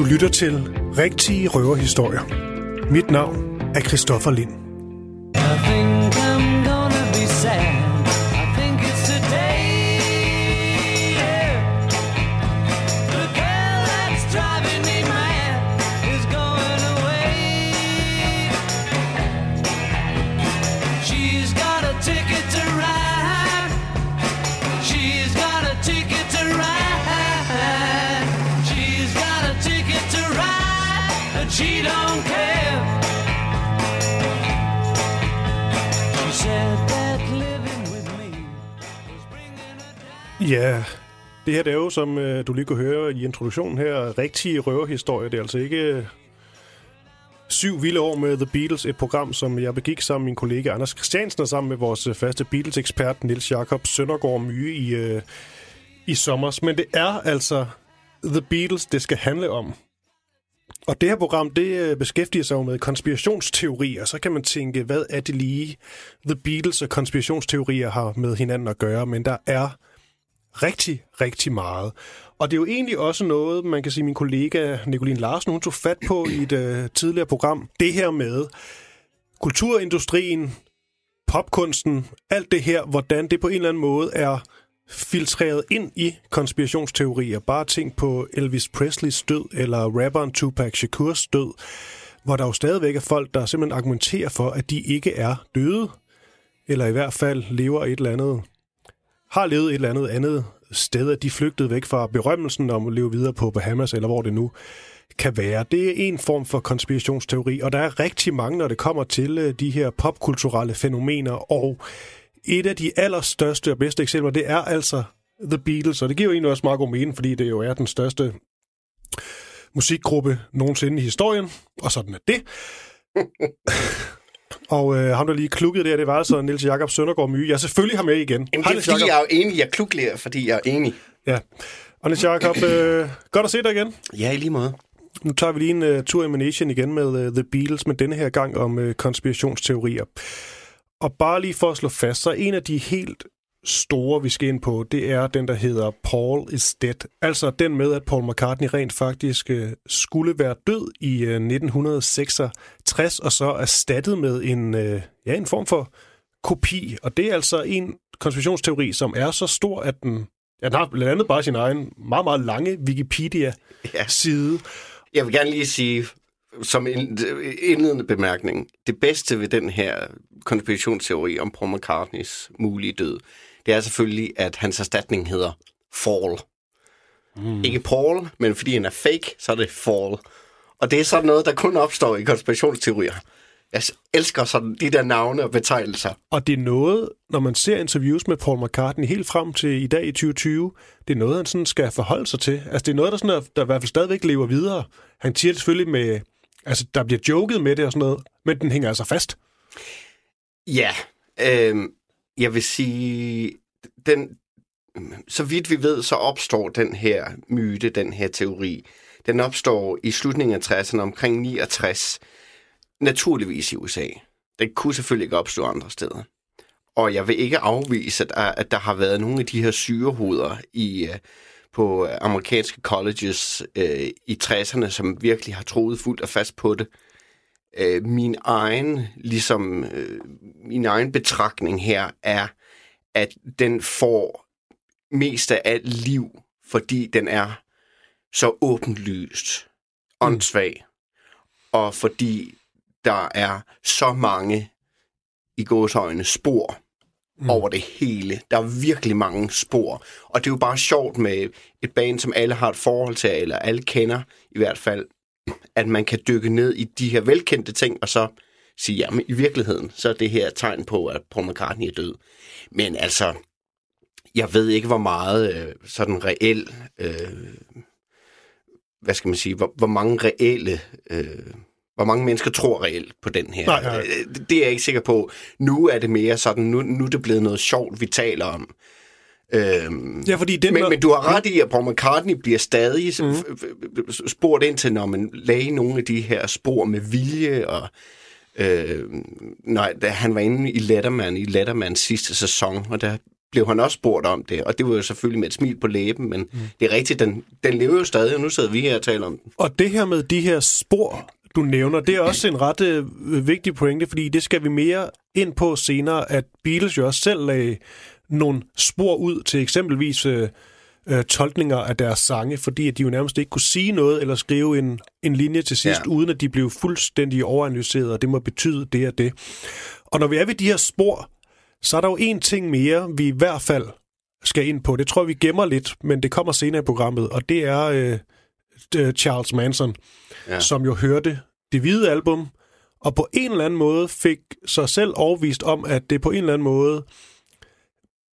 Du lytter til Rigtige Røverhistorier. Mit navn er Christoffer Lind. Ja, det her det er jo, som øh, du lige kunne høre i introduktionen her, rigtige røverhistorie. Det er altså ikke øh, syv vilde år med The Beatles, et program, som jeg begik sammen med min kollega Anders Christiansen og sammen med vores øh, faste Beatles-ekspert Nils Jakob Søndergaard Myge i, øh, i sommer. Men det er altså The Beatles, det skal handle om. Og det her program, det øh, beskæftiger sig jo med konspirationsteorier. Så kan man tænke, hvad er det lige, The Beatles og konspirationsteorier har med hinanden at gøre? Men der er rigtig, rigtig meget. Og det er jo egentlig også noget, man kan sige, min kollega Nicoline Larsen, hun tog fat på i et øh, tidligere program. Det her med kulturindustrien, popkunsten, alt det her, hvordan det på en eller anden måde er filtreret ind i konspirationsteorier. Bare tænk på Elvis Presleys død, eller rapperen Tupac Shakurs død, hvor der jo stadigvæk er folk, der simpelthen argumenterer for, at de ikke er døde, eller i hvert fald lever et eller andet har levet et eller andet andet sted, at de flygtede væk fra berømmelsen om at leve videre på Bahamas, eller hvor det nu kan være. Det er en form for konspirationsteori, og der er rigtig mange, når det kommer til øh, de her popkulturelle fænomener, og et af de allerstørste og bedste eksempler, det er altså The Beatles, og det giver jo egentlig også meget god mening, fordi det jo er den største musikgruppe nogensinde i historien, og sådan er det. og øh, ham, der lige klukkede der, det var altså Niels Jakob Søndergaard Myge. Jeg selvfølgelig har med igen. Jamen, det Hej, er Niels fordi, jeg er jo enig. Jeg klukler, fordi jeg er enig. Ja. Og Niels Jakob, øh, godt at se dig igen. Ja, i lige måde. Nu tager vi lige en uh, tur i Manation igen med uh, The Beatles, men denne her gang om uh, konspirationsteorier. Og bare lige for at slå fast, så en af de helt store, vi skal ind på, det er den, der hedder Paul is Dead. Altså den med, at Paul McCartney rent faktisk uh, skulle være død i uh, 1966, og så erstattet med en, uh, ja, en form for kopi. Og det er altså en konspirationsteori, som er så stor, at den, ja, den har blandt andet bare sin egen meget, meget lange Wikipedia-side. Jeg vil gerne lige sige, som en indledende bemærkning, det bedste ved den her konspirationsteori om Paul McCartneys mulige død, det er selvfølgelig, at hans erstatning hedder Fall. Mm. Ikke Paul, men fordi han er fake, så er det Fall. Og det er sådan noget, der kun opstår i konspirationsteorier. Jeg elsker sådan de der navne og betegnelser. Og det er noget, når man ser interviews med Paul McCartney helt frem til i dag i 2020, det er noget, han sådan skal forholde sig til. Altså det er noget, der, sådan er, der i hvert fald stadigvæk lever videre. Han siger det selvfølgelig med, altså der bliver joket med det og sådan noget, men den hænger altså fast. Ja, øh, jeg vil sige, den, så vidt vi ved, så opstår den her myte, den her teori, den opstår i slutningen af 60'erne, omkring 69, naturligvis i USA. Den kunne selvfølgelig ikke opstå andre steder. Og jeg vil ikke afvise, at der, at der har været nogle af de her syrehoveder i, øh, på amerikanske colleges øh, i 60'erne, som virkelig har troet fuldt og fast på det. Øh, min egen, ligesom, øh, min egen betragtning her er, at den får mest af alt liv, fordi den er så åbenlyst åndssvag, og fordi der er så mange i gåsøjne spor mm. over det hele. Der er virkelig mange spor. Og det er jo bare sjovt med et band, som alle har et forhold til, eller alle kender i hvert fald, at man kan dykke ned i de her velkendte ting, og så sige, jamen i virkeligheden, så er det her et tegn på, at Paul McCartney er død. Men altså, jeg ved ikke, hvor meget øh, sådan reel, øh, hvad skal man sige, hvor, hvor mange reelle, øh, hvor mange mennesker tror reelt på den her. Nej, nej. Øh, Det er jeg ikke sikker på. Nu er det mere sådan, nu, nu er det blevet noget sjovt, vi taler om. Øhm, Ja, fordi den, men, men du har ret i, at Paul McCartney bliver stadig mm. spurgt ind til, når man lagde nogle af de her spor med vilje, og øh, nej, da han var inde i Letterman, i Lettermans sidste sæson, og der blev han også spurgt om det, og det var jo selvfølgelig med et smil på læben, men mm. det er rigtigt, den, den lever jo stadig, og nu sidder vi her og taler om den. Og det her med de her spor, du nævner, det er også en ret øh, vigtig pointe, fordi det skal vi mere ind på senere, at Beatles jo også selv lagde nogle spor ud til eksempelvis øh, øh, tolkninger af deres sange, fordi at de jo nærmest ikke kunne sige noget eller skrive en, en linje til sidst, Ja. uden at de blev fuldstændig overanalyseret, og det må betyde det og det. Og når vi er ved de her spor, så er der jo en ting mere, vi i hvert fald skal ind på. Det tror jeg, vi gemmer lidt, men det kommer senere i programmet, og det er øh, Charles Manson, ja. som jo hørte det hvide album, og på en eller anden måde fik sig selv overvist om, at det på en eller anden måde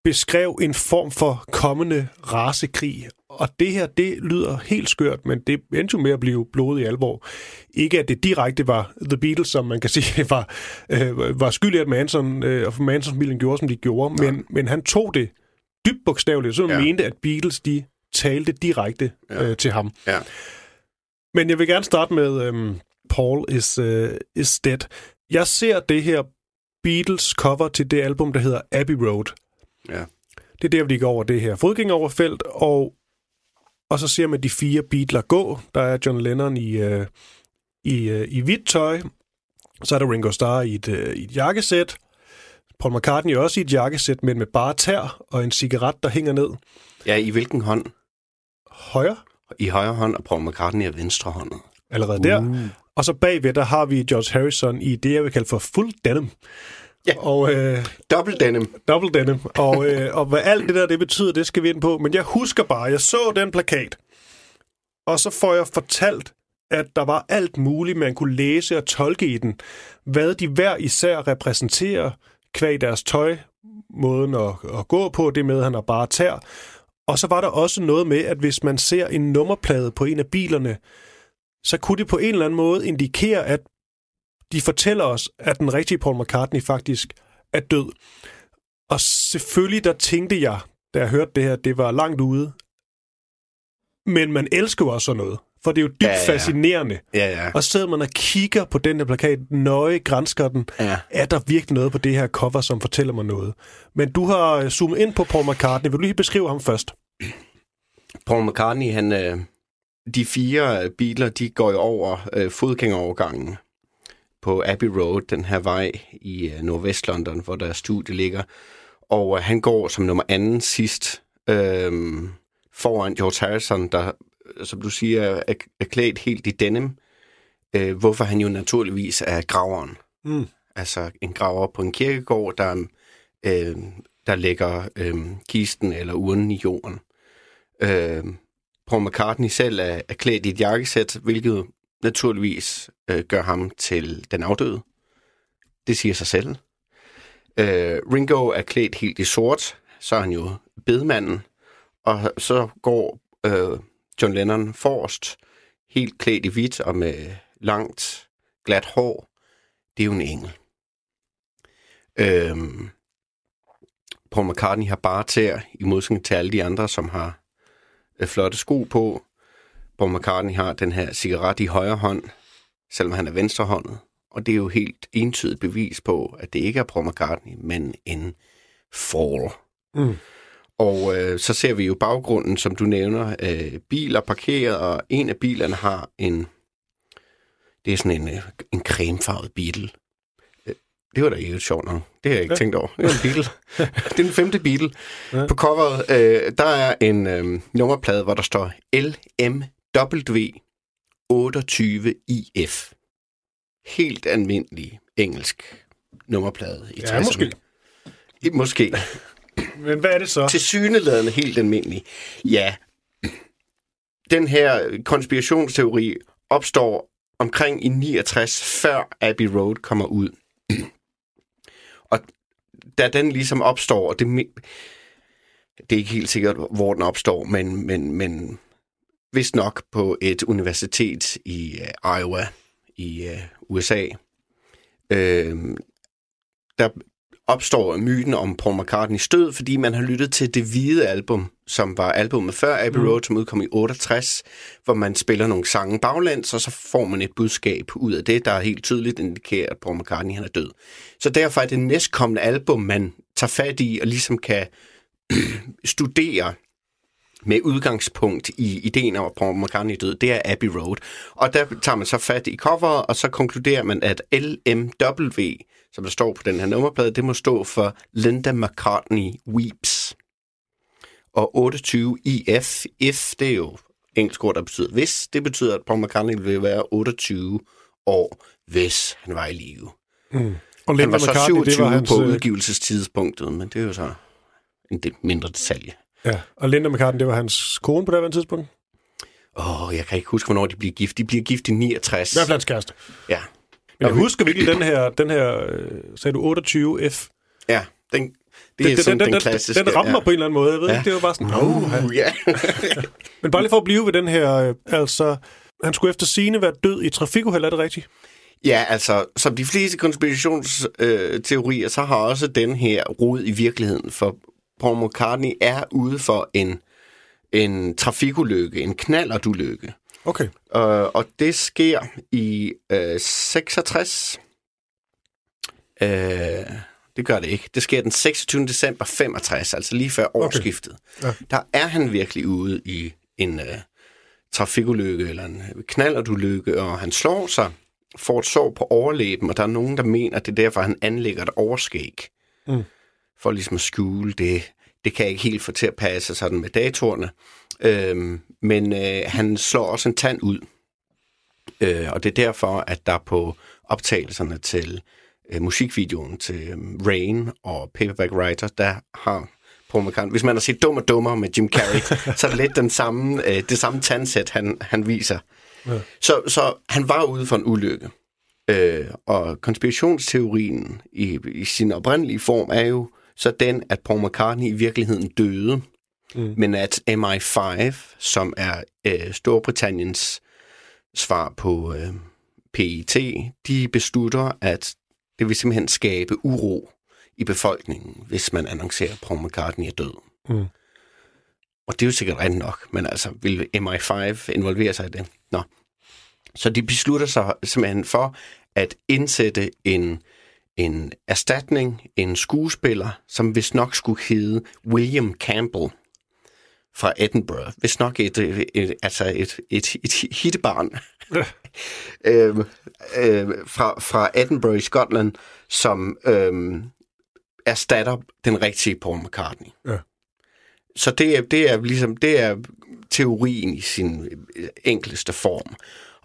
beskrev en form for kommende rasekrig. Og det her, det lyder helt skørt, men det endte jo med at blive blodig alvor. Ikke at det direkte var The Beatles, som man kan sige var, øh, var skyld i, at Manson øh, og Manson-familien gjorde, som de gjorde, men, men han tog det dybt bogstaveligt, så han Ja. mente, at Beatles, de talte direkte Ja. øh, til ham. Ja. Men jeg vil gerne starte med øhm, Paul is, uh, is Dead. Jeg ser det her Beatles cover til det album, der hedder Abbey Road. Ja. Det er der, vi går over det her fodgængeroverfelt, og, og så ser man de fire Beatles gå. Der er John Lennon i, øh, i, øh, i hvidt tøj. Så er der Ringo Starr i et, øh, i et jakkesæt. Paul McCartney også i et jakkesæt, men med bare tær og en cigaret, der hænger ned. Ja, i hvilken hånd? Højre I højre hånd, og Paul McCartney er venstre håndet. allerede der. Uh. Og så bagved, der har vi George Harrison i det, jeg vil kalde for full denim. Ja. Og øh, Double denim. double denim. Og, øh, og hvad alt det der, det betyder, det skal vi ind på. Men jeg husker bare, jeg så den plakat, og så får jeg fortalt, at der var alt muligt, man kunne læse og tolke i den. Hvad de hver især repræsenterer, kvæg deres tøj, måden at, at gå på, det med, at han har bare tær. Og så var der også noget med, at hvis man ser en nummerplade på en af bilerne, så kunne det på en eller anden måde indikere, at de fortæller os, at den rigtige Paul McCartney faktisk er død. Og selvfølgelig, der tænkte jeg, da jeg hørte det her, det var langt ude. Men man elsker jo også sådan noget. For det er jo dybt Ja, ja, fascinerende. Ja, ja. Og sidder man og kigger på den her plakat, nøje grænsker den. ja. Er der virkelig noget på det her cover, som fortæller mig noget? Men du har øh, zoomet ind på Paul McCartney. Vil du lige beskrive ham først? Paul McCartney, han, øh, de fire biler, de går jo over øh, fodgængerovergangen på Abbey Road, den her vej i øh, Nordvest-London, hvor der studie ligger. Og øh, han går som nummer anden sidst øh, foran George Harrison, der, øh, som du siger, er, er klædt helt i denim, øh, hvorfor han jo naturligvis er graveren. Mm. Altså en graver på en kirkegård, der, øh, der lægger øh, kisten eller urnen i jorden. Øh, Paul McCartney selv er, er klædt i et jakkesæt, hvilket naturligvis øh, gør ham til den afdøde. Det siger sig selv. Øh, Ringo er klædt helt i sort, så er han jo bedemanden, og så går øh, John Lennon forrest, helt klædt i hvidt og med langt, glat hår. Det er jo en engel. Øhm, Paul McCartney har bare tær, i modsætning til alle de andre, som har øh, flotte sko på. Paul McCartney har den her cigaret i højre hånd, selvom han er venstrehåndet. Og det er jo helt entydigt bevis på, at det ikke er Paul McCartney, men en fall. Mm. Og øh, så ser vi jo baggrunden, som du nævner, øh, biler parkeret, og en af bilerne har en, det er sådan en, øh, en cremefarvet Beetle. Øh, Det var da ikke sjovt nok. Det har jeg ikke ja. Tænkt over. Det er en Beetle. det er den femte Beetle. Ja. På coveret, øh, der er en øh, nummerplade, hvor der står LMW 28IF. Helt almindelig engelsk nummerplade i Ja, 60'erne. måske. Måske. Men hvad er det så? Til syneladende helt almindelig. Ja. Den her konspirationsteori opstår omkring i 69, før Abbey Road kommer ud. Og da den ligesom opstår, og det, det er ikke helt sikkert, hvor den opstår, men, men, men vist nok på et universitet i uh, Iowa i uh, USA. Øh, der opstår myten om Paul McCartneys død, fordi man har lyttet til det hvide album, som var albumet før Abbey Road, som udkom i 68, hvor man spiller nogle sange baglæns, og så får man et budskab ud af det, der helt tydeligt indikerer, at Paul McCartney han er død. Så derfor er det næstkommende album, man tager fat i, og ligesom kan studerer med udgangspunkt i ideen om, at Paul McCartney død, det er Abbey Road. Og der tager man så fat i coveret, og så konkluderer man, at LMW, som der står på den her nummerplade, det må stå for Linda McCartney Weeps. Og 28 IF, if, det er jo engelsk ord, der betyder hvis. Det betyder, at Paul McCartney vil være 28 år, hvis han var i live. Og Han Linda var så McCartney, 27 det var hans, på øh, udgivelsestidspunktet, men det er jo så en mindre detalje. Ja, og Linda McCartney, det var hans kone på det her tidspunkt. Åh, oh, jeg kan ikke huske, hvornår de bliver gift. De bliver gift i 69. I hvert fald hans kæreste. Ja. Men jeg husker virkelig den her, den her øh, sagde du 28F? Ja, den, det er den, sådan den, den, den, klassiske. den rammer ja. på en eller anden måde. Jeg ved Ja. ikke, det var bare sådan... Uh, Uh, ja. Men bare lige for at blive ved den her... Øh, altså, han skulle efter sine være død i trafikuheld, er det rigtigt? ja, altså, som de fleste konspirationsteorier, så har også den her rod i virkeligheden, for Paul McCartney er ude for en, en trafikulykke, en knallertulykke. Okay. Øh, og det sker i øh, 66. Øh, det gør det ikke. Det sker den 26. december 65, altså lige før årsskiftet. Ja. Der er han virkelig ude i en øh, trafikulykke eller en knallertulykke, og han slår sig, får et sår på overlæben, og der er nogen, der mener, at det er derfor, han anlægger et overskæg. Mm. For ligesom at skjule det. Det kan jeg ikke helt få til at passe sådan med datorerne. Øhm, men øh, han slår også en tand ud. Øh, og det er derfor, at der på optagelserne til øh, musikvideoen til øh, Rain og Paperback Writer, der har Paul McCartney, hvis man har set Dum og Dummer med Jim Carrey, så er det lidt den samme, øh, det samme tandsæt, han, han viser. Ja. Så, så han var ude for en ulykke. Øh, og konspirationsteorien i, i sin oprindelige form er jo så den, at Paul McCartney i virkeligheden døde, mm. men at MI5, som er øh, Storbritanniens svar på øh, PIT, de beslutter, at det vil simpelthen skabe uro i befolkningen, hvis man annoncerer, at Paul McCartney er død. Mm. Og det er jo sikkert rent nok, men altså, vil MI5 involvere sig i det? Nå. Så de beslutter sig simpelthen for at indsætte en, en erstatning, en skuespiller, som vist nok skulle hedde William Campbell fra Edinburgh. Vist nok et, et, et, altså et, et, et hittebarn øhm, øhm, fra, fra Edinburgh i Skotland, som øhm, erstatter den rigtige Paul McCartney. Ja. Så det er, det er ligesom, det er teorien i sin øh, enkleste form.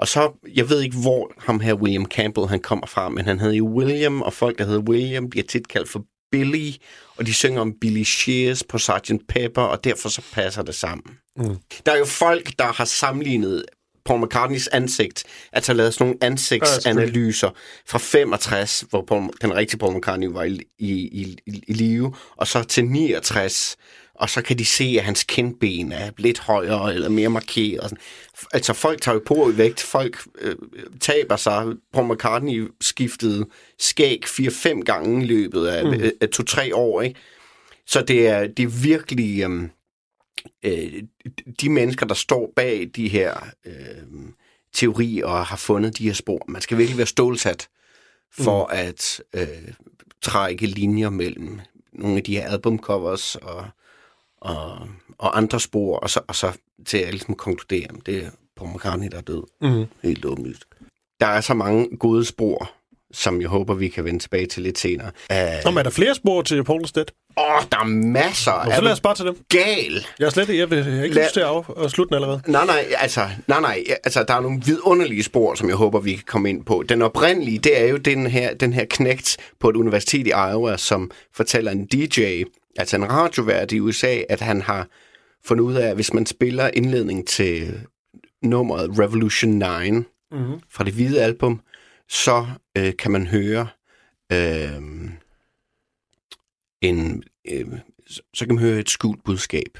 Og så, jeg ved ikke, hvor ham her William Campbell, han kommer fra, men han hedder jo William, og folk, der hedder William, bliver tit kaldt for Billy, og de synger om Billy Shears på Sgt. Pepper, og derfor så passer det sammen. Mm. Der er jo folk, der har sammenlignet Paul McCartneys ansigt, altså lavet sådan nogle ansigtsanalyser fra 65, hvor Paul, den rigtige Paul McCartney var i, i, i, i live, og så til 69, og så kan de se, at hans kindben er lidt højere eller mere markeret. sådan. Altså folk tager jo på i vægt, folk øh, taber sig. Paul McCartney skiftede skæg 4-5 gange i løbet af, mm. af, af 2-3 år, ikke? Så det er, det er virkelig... Øh, øh, de mennesker, der står bag de her øh, teorier og har fundet de her spor, man skal virkelig være stålsat for mm. at øh, trække linjer mellem nogle af de her albumcovers og, og, og andre spor, og så, og så til at ligesom konkludere, at det er Paul McCartney, der er død. Mm. Helt åbenlyst. Der er så mange gode spor, som jeg håber, vi kan vende tilbage til lidt senere. Åh, Nå, men er der flere spor til Paul Stedt? oh, der er masser. Nå, så lad os bare til dem. gal? Jeg er slet ikke, jeg vil jeg ikke Lad- lyst til at, af, at slutte den allerede. Nej, nej, altså, nej, nej, altså, der er nogle vidunderlige spor, som jeg håber, vi kan komme ind på. Den oprindelige, det er jo den her, den her knægt på et universitet i Iowa, som fortæller en DJ, altså en radiovært i USA, at han har fundet ud af, at hvis man spiller indledning til nummeret Revolution 9 Mm-hmm. fra det hvide album, så øh, kan man høre øh, en, øh, så- kan man høre et skjult budskab.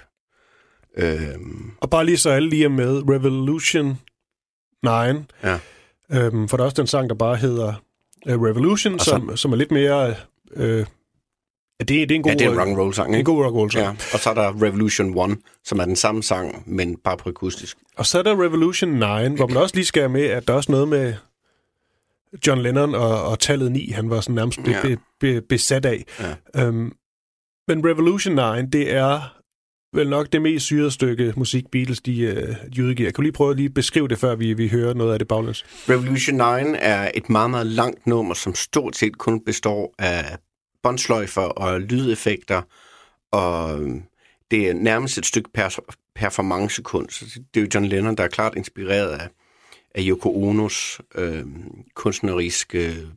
Øh, Og bare lige så alle lige er med, Revolution 9. Ja. Øhm, for der er også den sang, der bare hedder uh, Revolution, så- som, som er lidt mere... Øh, det, det er en god, ja, det er en rock and roll sang, en god rock and roll sang. Ja, og så er der Revolution 1, som er den samme sang, men bare på akustisk. Og så er der Revolution 9, hvor man også lige skal med, at der er også noget med John Lennon og, og tallet 9, han var sådan nærmest be, Ja. be, be, besat af. Ja. Øhm, Men Revolution 9, det er vel nok det mest syrede stykke musik, Beatles de, øh, de udgiver. Kan du lige prøve at lige beskrive det, før vi, vi hører noget af det baglæns? Revolution 9 er et meget, meget langt nummer, som stort set kun består af båndsløjfer og lydeffekter, og øhm, det er nærmest et stykke per- performancekunst. Det er jo John Lennon, der er klart inspireret af, af Yoko Onos øh, kunstneriske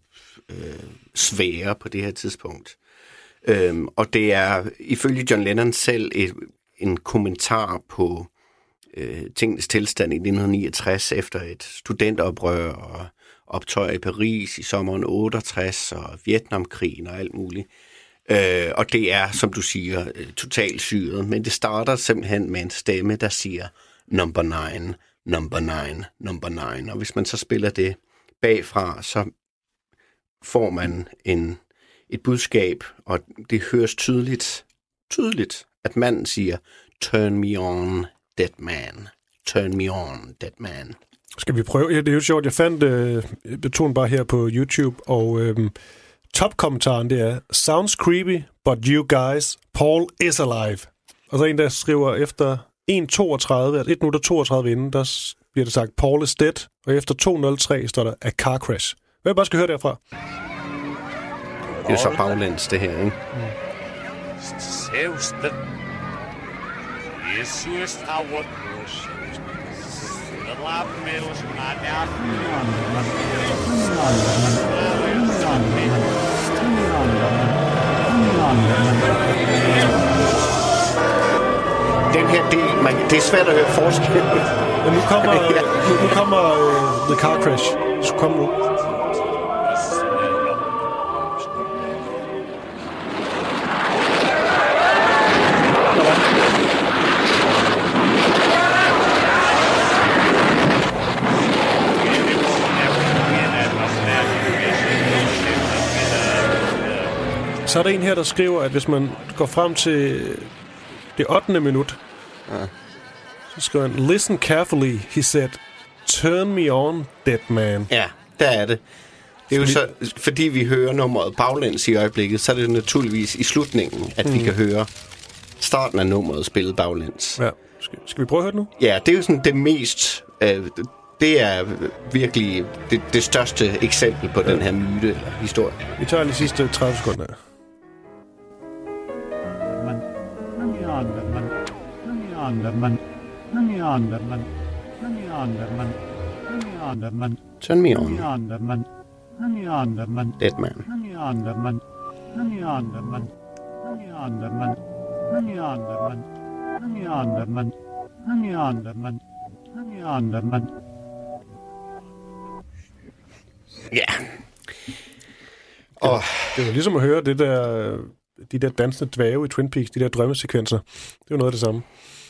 øh, svære på det her tidspunkt. Øhm, og det er ifølge John Lennon selv et, en kommentar på øh, tingens tilstand i 1969 efter et studenteroprør og optøjer i Paris i sommeren 68 og Vietnamkrigen og alt muligt. Øh, og det er, som du siger, øh, totalt syret, men det starter simpelthen med en stemme, der siger number 9, number 9, number 9. Og hvis man så spiller det bagfra, så får man en, et budskab, og det høres tydeligt, tydeligt, at manden siger, turn me on, dead man. Turn me on, dead man. Skal vi prøve? Ja, det er jo sjovt. Jeg fandt øh, jeg tog den bare her på YouTube, og øh, topkommentaren det er, Sounds creepy, but you guys, Paul is alive. Og så en, der skriver efter 1.32, altså 1 minut og 32 inden, der bliver det sagt, Paul is dead, og efter 2.03 står der, a car crash. Hvad jeg bare skal høre derfra? Det er jo så baglæns, det her, ikke? Seusta. Jesus Howard. Lappeus Nadja. Den her del, man, det er svært at høre forskel. Men nu kommer, nu, nu kommer uh, the car crash. Så kom nu. Så er der en her, der skriver, at hvis man går frem til det 8. minut, så skriver han, Listen carefully, he said, Turn me on, dead man. Ja, der er det. Det er jo så, fordi vi hører nummeret baglæns i øjeblikket, så er det naturligvis i slutningen, at vi kan høre starten af nummeret spillet baglæns. Ja. Skal, skal vi prøve at høre det nu? Ja, det er jo sådan det mest... Øh, det er virkelig det, det største eksempel på den her myte eller historie. Vi tager lige sidste 30 sekunder. Honey Anderman, Honey Anderman, Honey Anderman, Honey Anderman, Turn me Honey on, Anderman, Honey Anderman, dead man. Honey Anderman, Honey Anderman, Honey Anderman, Honey Anderman, Honey Anderman, Honey Anderman, Honey Anderman. Ja. Og Det er jo ligesom at høre det der, de der dansende dvæve i Twin Peaks, de der drømmesekvenser. Det er jo noget af det samme.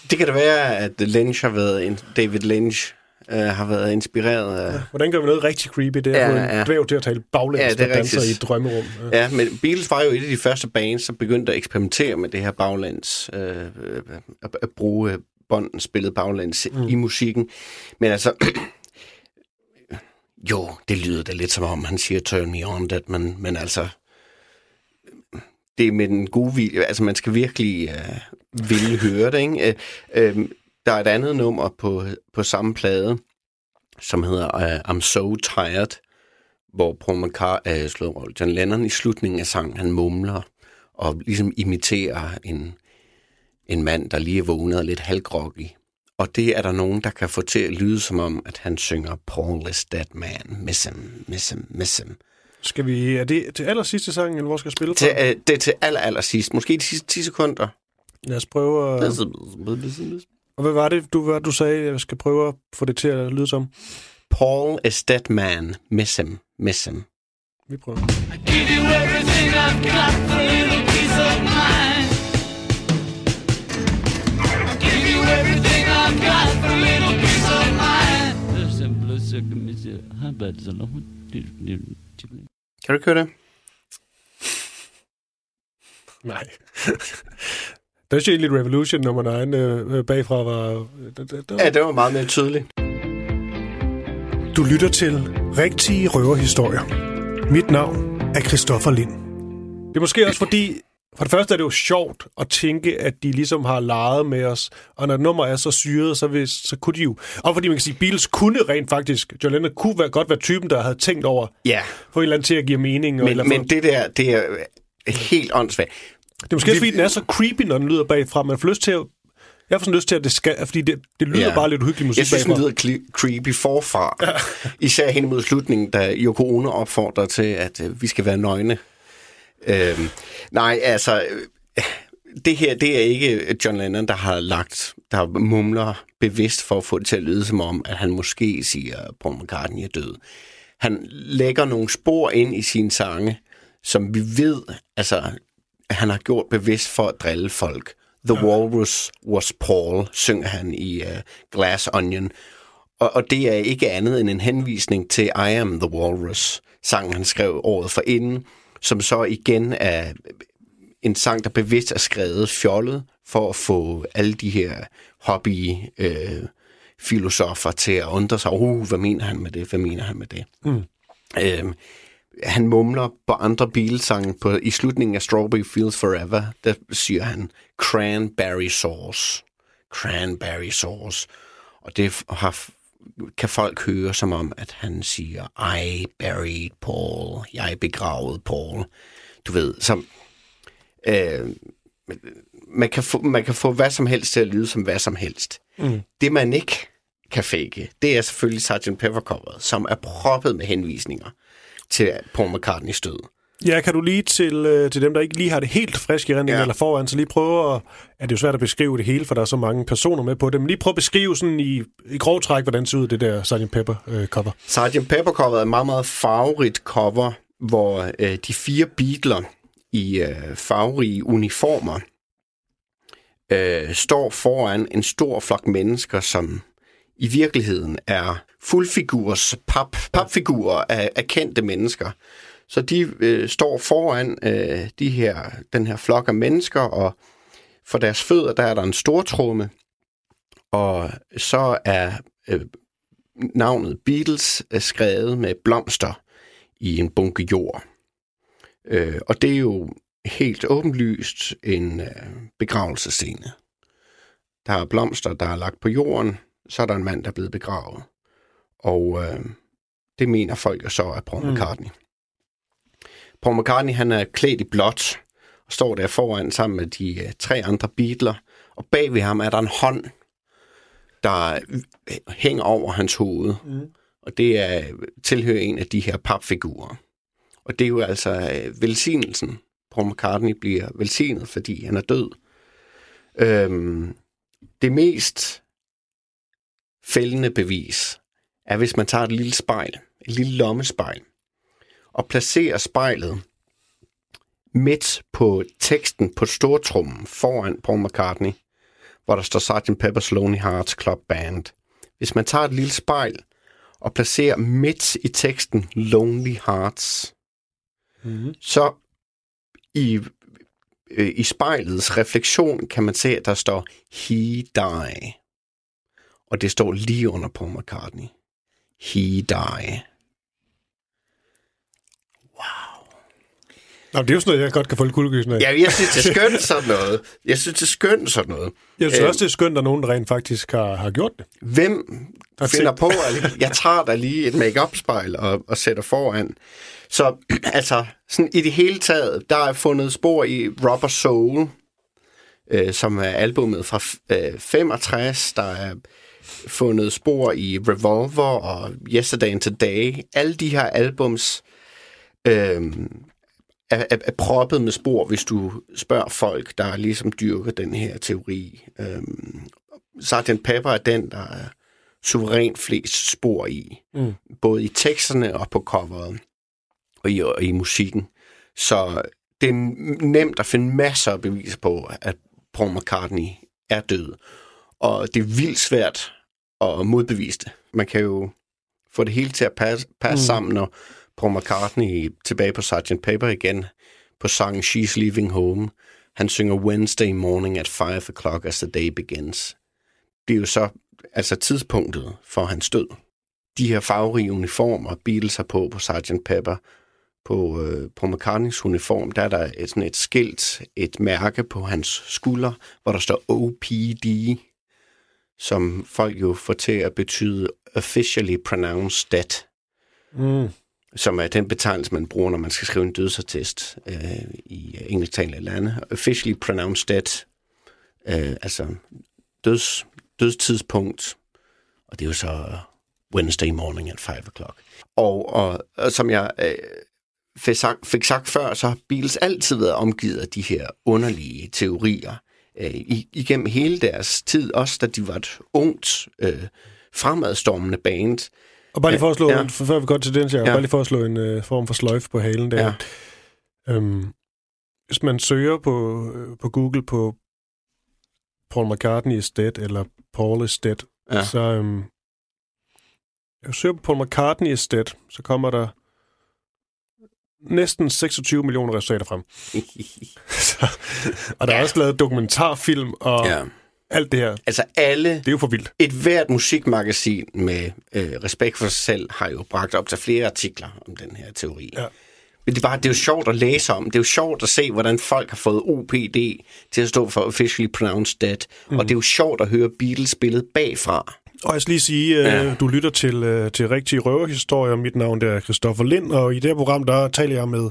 Det kan da være, at Lynch har været, en, David Lynch øh, har været inspireret af... Hvordan gør vi noget rigtig creepy? Det er Ja, ja, en ja. dvæv til at tale baglæns, Ja, ja, det er der danser rigtigt. i et drømmerum. Ja. Ja, men Beatles var jo et af de første bands, som begyndte at eksperimentere med det her baglands, øh, øh, at, at bruge øh, bånden spillet baglands mm. i musikken. Men altså, jo, det lyder da lidt som om, han siger turn me on that, men, men altså, det er med den gode vilje, altså man skal virkelig øh, ville høre det, ikke? Øh, øh, der er et andet nummer på, på samme plade, som hedder øh, I'm So Tired, hvor Paul McCartney, øh, slår John Lennon i slutningen af sangen, han mumler og ligesom imiterer en, en mand, der lige er vågnet og lidt halvgroggy. Og det er der nogen, der kan få til at lyde som om, at han synger Paul is dead man, miss him, miss him, miss him. Skal vi, er det til aller sidste sang, eller hvor skal jeg spille Til, fra? øh, det er til aller, aller sidst. Måske de sidste 10 sekunder. Lad os prøve at... Og hvad var det, du, hvad du sagde, jeg skal prøve at få det til at lyde som? Paul is dead man, miss him, miss him. Vi prøver. Give you everything I've got for little peace of mind. Give you everything I've got for a little peace of mind. Kan du ikke høre det? Nej. Der er egentlig Revolution nummer 9 øh, bagfra var... Det, det, det, Ja, det var meget mere tydeligt. Du lytter til Rigtige Røverhistorier. Mit navn er Christoffer Lind. Det er måske også fordi For det første er det jo sjovt at tænke, at de ligesom har leget med os, og når nummer er så syret, så, hvis, så kunne de jo... Og fordi man kan sige, Beatles kunne rent faktisk... John Lennon kunne være, godt være typen, der havde tænkt over, Ja, få et eller andet til at give mening. og, eller men, men det der, det er helt åndssvagt. det er måske også, fordi den er så creepy, når den lyder bagfra. Man får lyst til at... Jeg får sådan lyst til, at det skal... Fordi det, det lyder Ja. bare lidt uhyggelig musik Jeg synes, den bagfra. lyder cre- creepy forfra. Især hen mod slutningen, da Yoko Ono opfordrer til, at øh, vi skal være nøgne. Øhm, nej, altså... Øh, det her, det er ikke John Lennon, der har lagt, der mumler bevidst for at få det til at lyde som om, at han måske siger, at Paul McCartney er død. Han lægger nogle spor ind i sine sange, som vi ved, altså, han har gjort bevidst for at drille folk. The Walrus was Paul, synger han i uh, Glass Onion. Og, og det er ikke andet end en henvisning til I Am the Walrus, sangen han skrev året for inden, som så igen er en sang, der bevidst er skrevet fjollet for at få alle de her hobby øh, filosofer til at undre sig, uh, hvad mener han med det, hvad mener han med det. Mm. Øhm, han mumler på andre Beatles-sange på, i slutningen af Strawberry Fields Forever, der siger han cranberry sauce. Cranberry sauce. Og det har, kan folk høre som om, at han siger, I buried Paul. Jeg begravede Paul. Du ved, som... Øh, man, kan få, man kan få hvad som helst til at lyde som hvad som helst. Mm. Det man ikke kan fake, det er selvfølgelig Sgt. Pepper coveret, som er proppet med henvisninger til Paul McCartneys død. Ja, kan du lige til, øh, til dem, der ikke lige har det helt frisk i rendingen Ja. eller foran, så lige prøve at... Er det jo svært at beskrive det hele, for der er så mange personer med på det, men lige prøve at beskrive sådan i, i grov træk, hvordan det ser ud, det der Sgt. Pepper øh, cover. Sgt. Pepper coveret er et meget, meget farverigt cover, hvor øh, de fire Beatler i øh, farverige uniformer øh, står foran en stor flok mennesker, som i virkeligheden er fuldfigurs, pap, papfigurer af, af kendte mennesker. Så de øh, står foran øh, de her, den her flok af mennesker, og for deres fødder, der er der en stor tromme, og så er øh, navnet Beatles er skrevet med blomster i en bunke jord. Øh, og det er jo helt åbenlyst en øh, begravelsescene. Der er blomster, der er lagt på jorden, så er der en mand, der er blevet begravet. Og øh, det mener folk jo så er Paul McCartney. Paul McCartney, han er klædt i blåt, og står der foran sammen med de øh, tre andre Beatler, og bag ved ham er der en hånd, der øh, hænger over hans hoved. Mm. Og det er tilhører en af de her papfigurer. Og det er jo altså øh, velsignelsen. Paul McCartney bliver velsignet, fordi han er død. Øhm, det mest fældende bevis er, hvis man tager et lille spejl, et lille lommespejl, og placerer spejlet midt på teksten på stortrummen foran Paul McCartney, hvor der står Sgt. Pepper's Lonely Hearts Club Band. Hvis man tager et lille spejl og placerer midt i teksten Lonely Hearts, mm-hmm. så i, øh, i spejlets refleksion kan man se, at der står He Die. Og det står lige under Paul McCartney. He Die. Nå, det er jo sådan noget, jeg godt kan få lidt kuldegysning af. Ja, jeg synes, det er skønt sådan noget. Jeg synes, det er skønt sådan noget. Jeg synes Øh, også, det er skønt, at nogen rent faktisk har, har gjort det. Hvem Tak finder til. på, at jeg tager da lige et make-up-spejl og, og sætter foran. Så altså, sådan i det hele taget, der er fundet spor i Rubber Soul, øh, som er albumet fra øh, 65. Der er fundet spor i Revolver og Yesterday and Today. Alle de her albums øh, er, er, er proppet med spor, hvis du spørger folk, der ligesom dyrker den her teori. Øh, Sgt. Pepper er den, der er suverænt flest spor i. Mm. Både i teksterne og på coveret. Og i, og i musikken. Så det er nemt at finde masser af beviser på, at Paul McCartney er død. Og det er vildt svært at modbevise det. Man kan jo få det hele til at passe, passe mm. sammen, når Paul McCartney tilbage på Sgt. Pepper igen på sangen She's Leaving Home. Han synger Wednesday morning at 5 o'clock as the day begins. Det er jo så altså tidspunktet for hans død. De her farverige uniformer, Beatles har på på Sgt. Pepper, på øh, Paul McCartneys uniform, der er der et, sådan et skilt, et mærke på hans skulder, hvor der står OPD, som folk jo får til at betyde Officially Pronounced Dead, Mm som er den betegnelse, man bruger, når man skal skrive en dødsattest øh, i engelsktalende lande. Officially Pronounced Dead, øh, altså døds, dødstidspunkt, og det er jo så Wednesday morning at 5 o'clock. Og, og, og som jeg øh, fik, sagt, fik sagt før, så har Beatles altid været omgivet af de her underlige teorier øh, igennem hele deres tid, også da de var et ungt, øh, fremadstormende band. Og bare lige for at slå, Ja. ja. før vi går til den, jeg Ja. bare lige for at slå en øh, form for sløjf på halen der. Ja. Øhm, hvis man søger på, øh, på Google på Paul McCartney is dead, eller Paul is dead, Ja. så øhm, jeg søger på Paul McCartney is dead, så kommer der næsten 26 millioner resultater frem. Så, og der er også lavet dokumentarfilm og ja. Alt det her. Altså alle Det er jo for vildt. Et hvert musikmagasin med øh, respekt for sig selv har jo bragt op til flere artikler om den her teori. Ja. Men det er, bare, det er jo sjovt at læse om. Det er jo sjovt at se, hvordan folk har fået OPD til at stå for Officially Pronounced Dead. Mm. Og det er jo sjovt at høre Beatles spillet bagfra. Og jeg skal lige sige, Ja. ja. du lytter til, øh, til rigtige røverhistorier. Mit navn er Christoffer Lind, og i det her program, der taler jeg med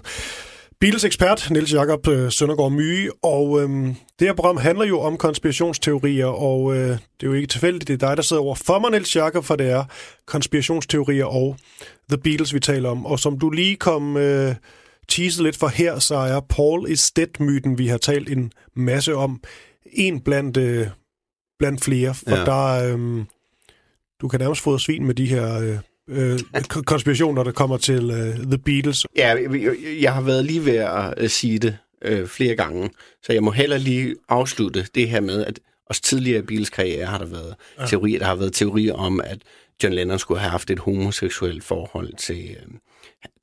Beatles ekspert, Niels Jakob øh, Søndergaard Myge, og øhm, det her program handler jo om konspirationsteorier, og øh, det er jo ikke tilfældigt, det er dig, der sidder over for mig, Niels Jakob, for det er konspirationsteorier og The Beatles, vi taler om. Og som du lige kom øh, teaset lidt for her, så er Paul is Dead-myten, vi har talt en masse om, en blandt, øh, blandt flere, for Ja. der er... Øh, du kan nærmest få svin med de her øh, øh, k- konspirationer, der kommer til øh, The Beatles. Ja, jeg, har været lige ved at øh, sige det øh, flere gange, så jeg må heller lige afslutte det her med, at også tidligere i Beatles karriere har der været ja. teorier, der har været teorier om, at John Lennon skulle have haft et homoseksuelt forhold til øh,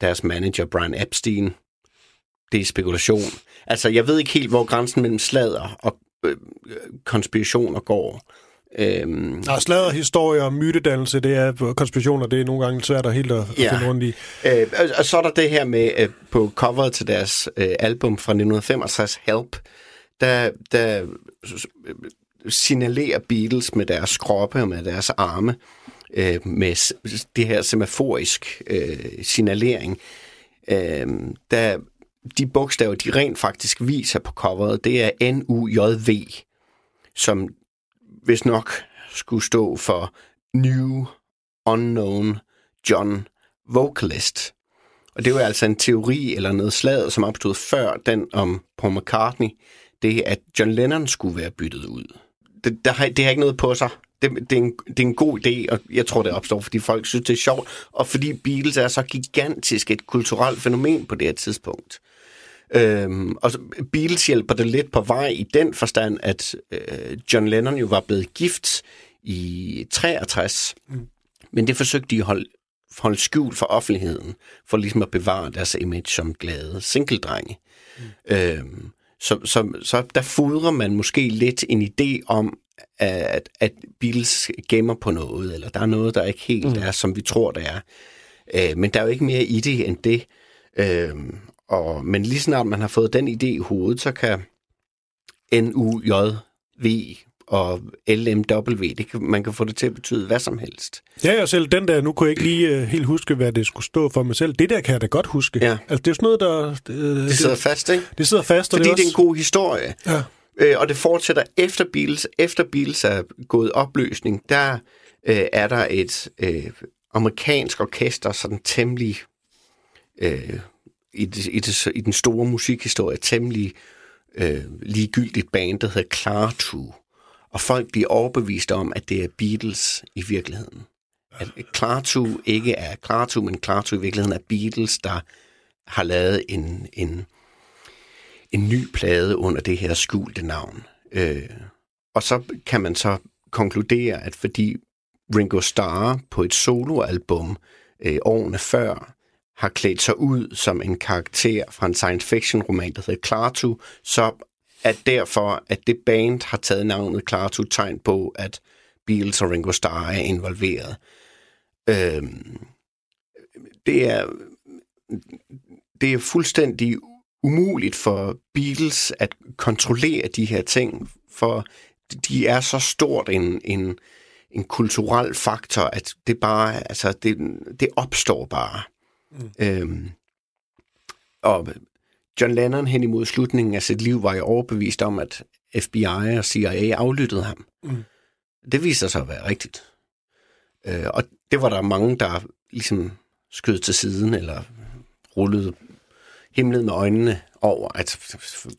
deres manager Brian Epstein. Det er spekulation. Altså, jeg ved ikke helt, hvor grænsen mellem sladder og øh, konspirationer går. Øhm, Der er sladder, historier, mytedannelse, det er konspirationer, det er nogle gange svært at helt at, Ja. ja. finde rundt i. Øh, og, og så er der det her med øh, på coveret til deres øh, album fra 1965, Help, der, der signalerer Beatles med deres kroppe og med deres arme, øh, med det her semaforisk øh, signalering. Øh, der, de bogstaver, de rent faktisk viser på coveret, det er N-U-J-V, som hvis nok skulle stå for New Unknown John Vocalist. Og det var altså en teori eller noget slaget, som opstod før den om Paul McCartney. Det at John Lennon skulle være byttet ud. Det, der har, det har ikke noget på sig. Det, det, er en, det er en god idé, og jeg tror, det opstår, fordi folk synes, det er sjovt, og fordi Beatles er så gigantisk et kulturelt fænomen på det her tidspunkt. Øhm, og så Beatles hjælper det lidt på vej i den forstand, at øh, John Lennon jo var blevet gift i 63, mm. men det forsøgte de at holde, holde skjult for offentligheden, for ligesom at bevare deres image som glade singledrenge. Mm. Øhm, så, så, så der fodrer man måske lidt en idé om, at, at Beatles gemmer på noget, eller der er noget, der ikke helt mm. er, som vi tror, det er. Øh, men der er jo ikke mere i det end det. Øh, og, men lige snart man har fået den idé i hovedet, så kan N-U-J-V og LMW, det kan, man kan få det til at betyde hvad som helst. Ja, og selv den der, nu kunne jeg ikke lige uh, helt huske, hvad det skulle stå for mig selv. Det der kan jeg da godt huske. Ja. Altså, det er sådan noget, der... Det, Det sidder fast, ikke? det sidder fast, og Fordi det er, det er en også, god historie. Ja. Øh, og det fortsætter efter Beatles. Efter Beatles er gået opløsning, der øh, er der et øh, amerikansk orkester, sådan temmelig øh, i, det, i, det, i den store musikhistorie, temmelig øh, ligegyldigt band, der hedder Klartu. Og folk bliver overbevist om, at det er Beatles i virkeligheden. At Klartu ikke er Klartu, men Klartu i virkeligheden er Beatles, der har lavet en, en, en ny plade under det her skjulte navn. Øh, og så kan man så konkludere, at fordi Ringo Starr på et soloalbum øh, årene før har klædt sig ud som en karakter fra en science fiction roman, der hedder Klartu, så er derfor, at det band har taget navnet Klartu tegn på, at Beatles og Ringo Starr er involveret. Øhm, det er det er fuldstændig umuligt for Beatles at kontrollere de her ting, for de er så stort en, en, en kulturel faktor, at det bare, altså, det, det opstår bare. Mm. Øhm, og John Lennon hen imod slutningen af sit liv var jo overbevist om, at FBI og CIA aflyttede ham. Mm. Det viser sig at være rigtigt. Øh, og det var der mange, der ligesom skød til siden, eller rullede himlen med øjnene over, at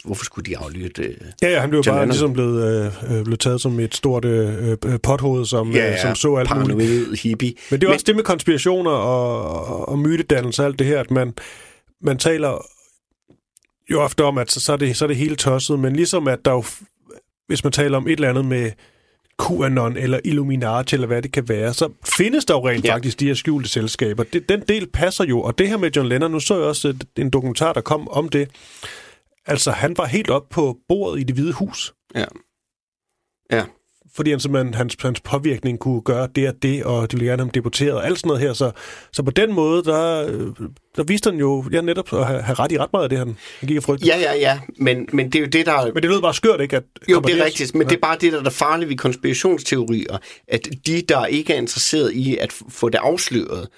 hvorfor skulle de aflytte... øh, Ja, ja, han blev John bare Lennon. ligesom blevet, øh, øh, blevet taget som et stort øh, øh, pothoved, som, ja, øh, som så alt muligt. paranoid hippie. Men det er også det med konspirationer og, og, og mytedannelse og alt det her, at man, man taler jo ofte om, at så, så, er det, så er det hele tosset, men ligesom at der jo, hvis man taler om et eller andet med QAnon eller Illuminati eller hvad det kan være, så findes der jo rent Ja. faktisk de her skjulte selskaber. Det, den del passer jo, og det her med John Lennon, nu så jeg også en dokumentar, der kom om det. Altså, han var helt op på bordet i det hvide hus Ja. Ja. Fordi han simpelthen, hans, hans påvirkning kunne gøre det og det, og de ville gerne have ham deporteret og alt sådan noget her. Så, så på den måde, der, øh, der viste han jo ja, netop at have, have ret i ret meget af det, han, han gik og frygtede. Ja, ja, ja, men, men det er jo det, der... Men det lød bare skørt, ikke? At Jo, det er rigtigt, men det er bare det, der er det farlige ved konspirationsteorier, at de, der ikke er interesseret i at få det afsløret,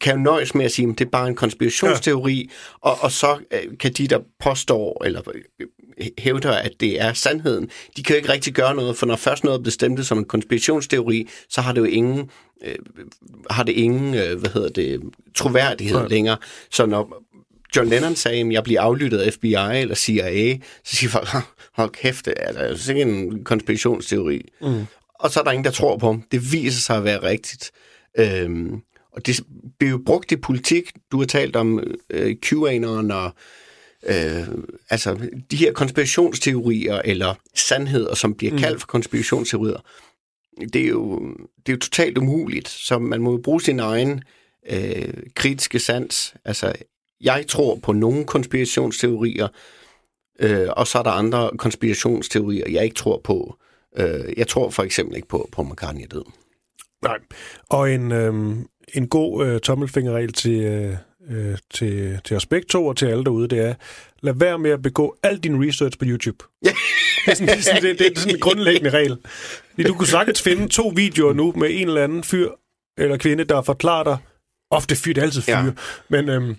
kan jo nøjes med at sige, at det er bare en konspirationsteori, ja. og, og så øh, kan de, der påstår eller øh, hævder, at det er sandheden, de kan jo ikke rigtig gøre noget, for når først noget er bestemt som en konspirationsteori, så har det jo ingen, øh, har det ingen øh, hvad hedder det, troværdighed Nej. længere. Så når John Lennon sagde, at jeg bliver aflyttet af FBI eller CIA, så siger folk, "Hold- kæft, det er da sikkert en konspirationsteori. Mm. Og så er der ingen, der tror på ham. Det viser sig at være rigtigt. Øhm, og det bliver jo brugt i politik. Du har talt om øh, QAnon og øh, altså de her konspirationsteorier eller sandheder, som bliver kaldt for konspirationsteorier. Det er, jo, det er jo totalt umuligt, så man må jo bruge sin egen øh, kritiske sans. Altså, jeg tror på nogle konspirationsteorier, øh, og så er der andre konspirationsteorier, jeg ikke tror på. Øh, jeg tror for eksempel ikke på, på McCartney er død. Nej. Og en, øhm, en god øh, tommelfingerregel til, øh, øh, til, til os begge to og til alle derude, det er, lad være med at begå al din research på YouTube. det, er sådan, det, er sådan, det, det er sådan en grundlæggende regel. Du kunne sagtens finde to videoer nu med en eller anden fyr eller kvinde, der forklarer dig, ofte fyr, det er altid fyre, Ja. men øhm,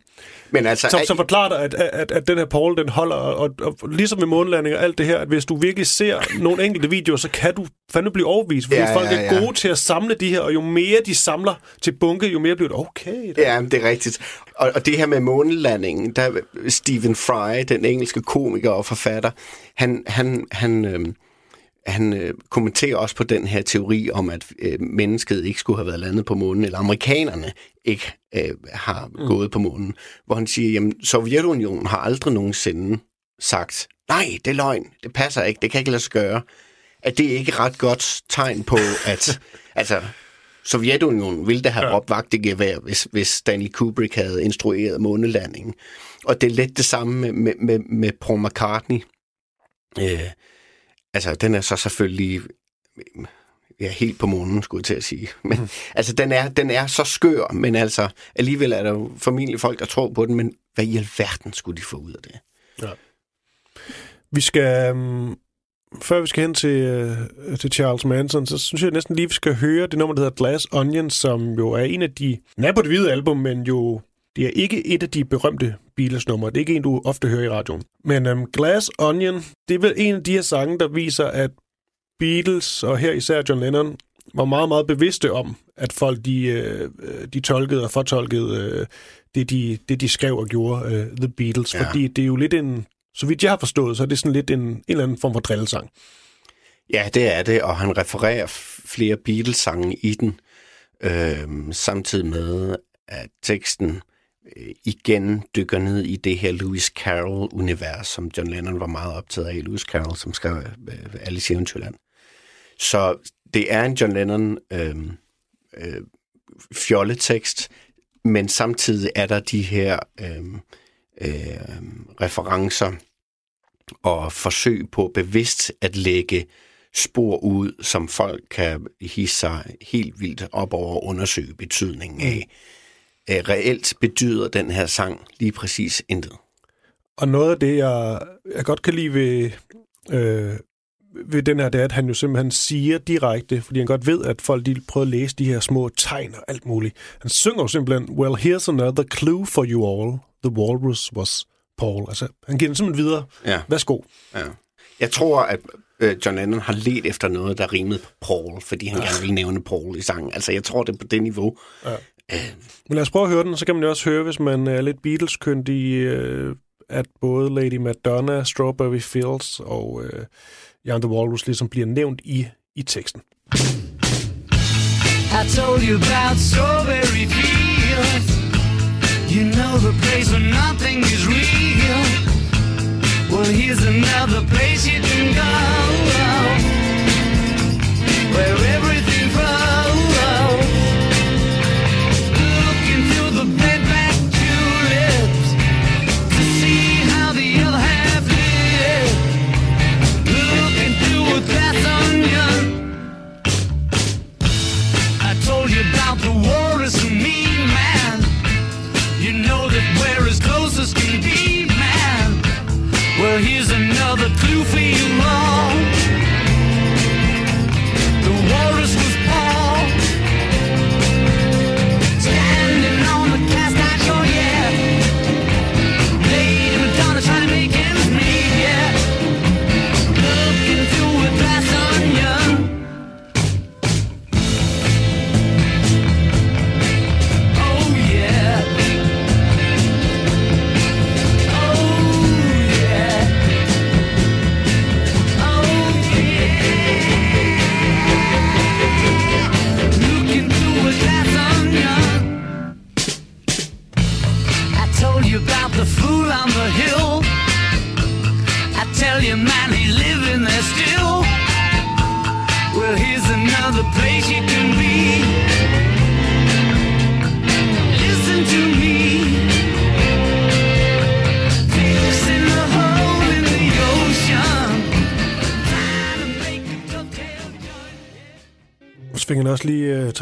Men altså, som, som forklarer dig, at, at, at den her Paul, den holder, og, og, og ligesom med månelanding og alt det her, at hvis du virkelig ser nogle enkelte videoer, så kan du fandme blive overbevist, fordi Ja, folk ja, er gode til at samle de her, og jo mere de samler til bunke, jo mere bliver det okay. Der. Ja, det er rigtigt. Og, og det her med månelandingen, der Stephen Fry, den engelske komiker og forfatter, han, han, han, øh, han øh, kommenterer også på den her teori om, at øh, mennesket ikke skulle have været landet på månen, eller amerikanerne ikke øh, har mm. gået på månen. Hvor han siger, jamen Sovjetunionen har aldrig nogensinde sagt, nej, det er løgn, det passer ikke, det kan ikke lade sig gøre. At det er ikke et ret godt tegn på, at altså, Sovjetunionen ville da have råbt vagt i gevær, hvis, hvis Stanley Kubrick havde instrueret månelandingen. Og det er lidt det samme med, med, med, med Paul McCartney. Øh, altså, den er så selvfølgelig ja, helt på månen, skulle jeg til at sige. Men, mm. altså, den er, den er så skør, men altså, alligevel er der jo formentlig folk, der tror på den, men hvad i alverden skulle de få ud af det? Vi skal, um, før vi skal hen til, uh, til Charles Manson, så synes jeg næsten lige, vi skal høre det nummer, der hedder Glass Onion, som jo er en af de, den er på det hvide album, men jo, det er ikke et af de berømte Beatles-numre. Det er ikke en, du ofte hører i radioen. Men um, Glass Onion, det er vel en af de her sange, der viser, at Beatles, og her især John Lennon, var meget, meget bevidste om, at folk de, øh, de tolkede og fortolkede øh, det, de, det, de skrev og gjorde, øh, The Beatles. Ja. Fordi det er jo lidt en, så vidt jeg har forstået, så er det sådan lidt en, en eller anden form for drillesang. Ja, det er det, og han refererer flere Beatles-sange i den, øh, samtidig med, at teksten Øh, igen dykker ned i det her Lewis Carroll-univers, som John Lennon var meget optaget af. Lewis Carroll, som skrev øh, Alice i Eventyrland. Så det er en John Lennon øh, øh, fjolletekst, men samtidig er der de her øh, øh, referencer og forsøg på bevidst at lægge spor ud, som folk kan hisse sig helt vildt op over og undersøge betydningen af. Mm øh, reelt betyder den her sang lige præcis intet. Og noget af det, jeg, jeg godt kan lide ved, øh, ved den her, det er, at han jo simpelthen siger direkte, fordi han godt ved, at folk de prøver at læse de her små tegn og alt muligt. Han synger jo simpelthen, well, here's another clue for you all. The walrus was Paul. Altså, han giver den simpelthen videre. Ja. Værsgo. Ja. Jeg tror, at øh, John Lennon har let efter noget, der rimede på Paul, fordi han gerne ville nævne Paul i sangen. Altså, jeg tror, det er på det niveau. Men lad os prøve at høre den, så kan man jo også høre, hvis man er lidt Beatles-kyndig, øh, at både Lady Madonna, Strawberry Fields og øh, Jan the Walrus ligesom bliver nævnt i, i teksten. I told you about strawberry fields. You know the place where nothing is real. Well, here's another place you can go. Where every